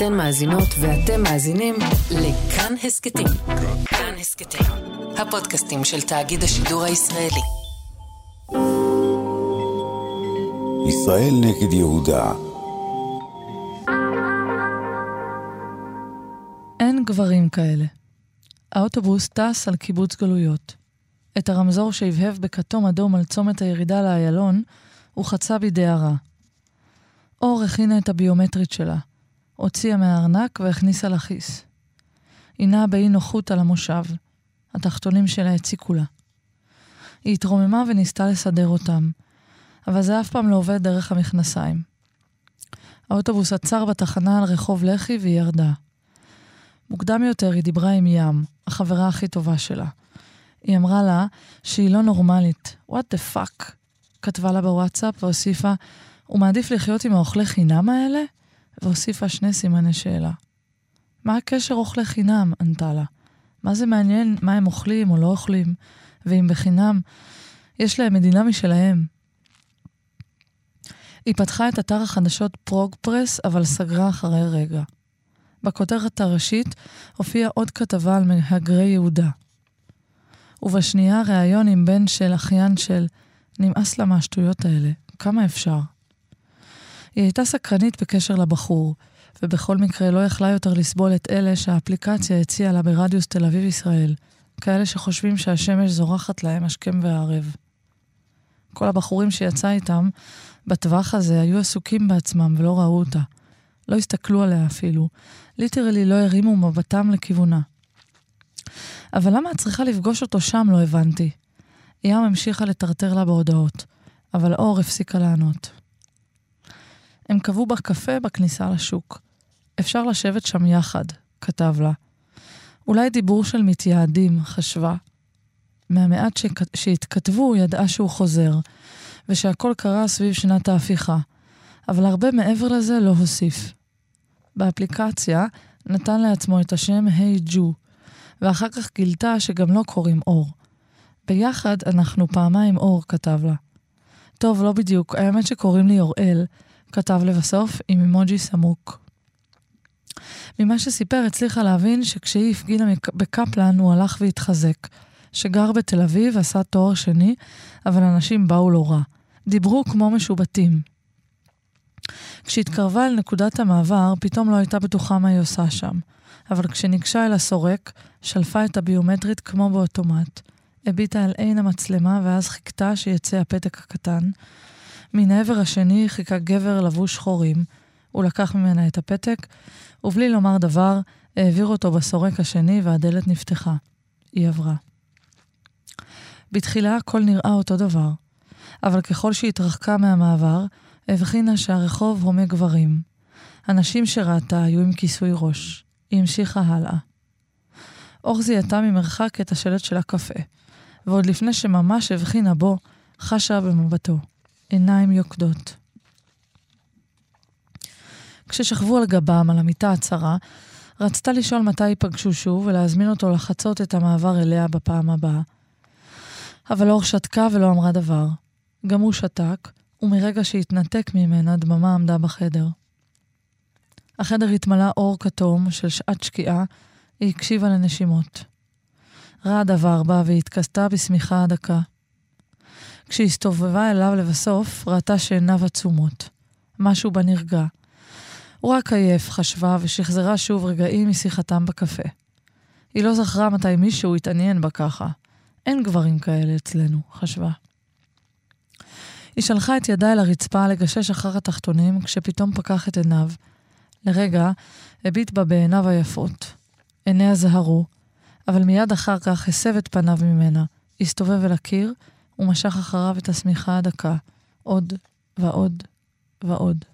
אתן מאזינות ואתם מאזינים לכאן הסכתים. כאן הסכתים, הפודקאסטים של תאגיד השידור הישראלי. ישראל נגד יהודה אין גברים כאלה. האוטובוס טס על קיבוץ גלויות. את הרמזור שהבהב בכתום אדום על צומת הירידה לאיילון, הוא חצה בדהרה. אור הכינה את הביומטרית שלה. הוציאה מהארנק והכניסה לכיס. היא נעה באי נוחות על המושב. התחתונים שלה הציקו לה. היא התרוממה וניסתה לסדר אותם, אבל זה אף פעם לא עובד דרך המכנסיים. האוטובוס עצר בתחנה על רחוב לח"י והיא ירדה. מוקדם יותר היא דיברה עם ים, החברה הכי טובה שלה. היא אמרה לה שהיא לא נורמלית. What the fuck? כתבה לה בוואטסאפ והוסיפה, הוא מעדיף לחיות עם האוכלי חינם האלה? והוסיפה שני סימני שאלה. מה הקשר אוכלי חינם? ענתה לה. מה זה מעניין מה הם אוכלים או לא אוכלים? ואם בחינם, יש להם מדינה משלהם. היא פתחה את אתר החדשות פרוגפרס, אבל סגרה אחרי רגע. בכותרת הראשית הופיעה עוד כתבה על מהגרי יהודה. ובשנייה ראיון עם בן של אחיין של נמאס לה מהשטויות האלה, כמה אפשר? היא הייתה סקרנית בקשר לבחור, ובכל מקרה לא יכלה יותר לסבול את אלה שהאפליקציה הציעה לה ברדיוס תל אביב-ישראל, כאלה שחושבים שהשמש זורחת להם השכם והערב. כל הבחורים שיצא איתם, בטווח הזה, היו עסוקים בעצמם ולא ראו אותה. לא הסתכלו עליה אפילו. ליטרלי לא הרימו מבטם לכיוונה. אבל למה את צריכה לפגוש אותו שם, לא הבנתי. ים המשיכה לטרטר לה בהודעות, אבל אור הפסיקה לענות. הם קבעו בקפה בכניסה לשוק. אפשר לשבת שם יחד, כתב לה. אולי דיבור של מתייעדים, חשבה. מהמעט שהתכתבו, ידעה שהוא חוזר, ושהכל קרה סביב שנת ההפיכה, אבל הרבה מעבר לזה לא הוסיף. באפליקציה נתן לעצמו את השם היי hey ג'ו, ואחר כך גילתה שגם לא קוראים אור. ביחד אנחנו פעמיים אור, כתב לה. טוב, לא בדיוק, האמת שקוראים לי אוראל, כתב לבסוף עם אימוג'י סמוק. ממה שסיפר הצליחה להבין שכשהיא הפגינה בקפלן הוא הלך והתחזק. שגר בתל אביב, עשה תואר שני, אבל אנשים באו לו רע. דיברו כמו משובטים. כשהתקרבה אל נקודת המעבר, פתאום לא הייתה בטוחה מה היא עושה שם. אבל כשניגשה אל הסורק, שלפה את הביומטרית כמו באוטומט. הביטה אל עין המצלמה ואז חיכתה שיצא הפתק הקטן. מן העבר השני חיכה גבר לבוש שחורים. הוא לקח ממנה את הפתק, ובלי לומר דבר, העביר אותו בסורק השני והדלת נפתחה. היא עברה. בתחילה הכל נראה אותו דבר, אבל ככל שהתרחקה מהמעבר, הבחינה שהרחוב הומה גברים. הנשים שראתה היו עם כיסוי ראש. היא המשיכה הלאה. אור זיהתה ממרחק את השלט של הקפה, ועוד לפני שממש הבחינה בו, חשה במבטו. עיניים יוקדות. כששכבו על גבם, על המיטה הצרה, רצתה לשאול מתי ייפגשו שוב ולהזמין אותו לחצות את המעבר אליה בפעם הבאה. אבל אור שתקה ולא אמרה דבר. גם הוא שתק, ומרגע שהתנתק ממנה, דממה עמדה בחדר. החדר התמלא אור כתום של שעת שקיעה, היא הקשיבה לנשימות. רעד עבר בה והתכסתה בשמיכה הדקה. כשהסתובבה אליו לבסוף, ראתה שעיניו עצומות. משהו בה נרגע. הוא רק עייף, חשבה, ושחזרה שוב רגעים משיחתם בקפה. היא לא זכרה מתי מישהו התעניין בה ככה. אין גברים כאלה אצלנו, חשבה. היא שלחה את ידה אל הרצפה לגשש אחר התחתונים, כשפתאום פקח את עיניו. לרגע, הביט בה בעיניו היפות. עיניה זהרו, אבל מיד אחר כך הסב את פניו ממנה, הסתובב אל הקיר, ומשך אחריו את השמיכה הדקה, עוד ועוד ועוד.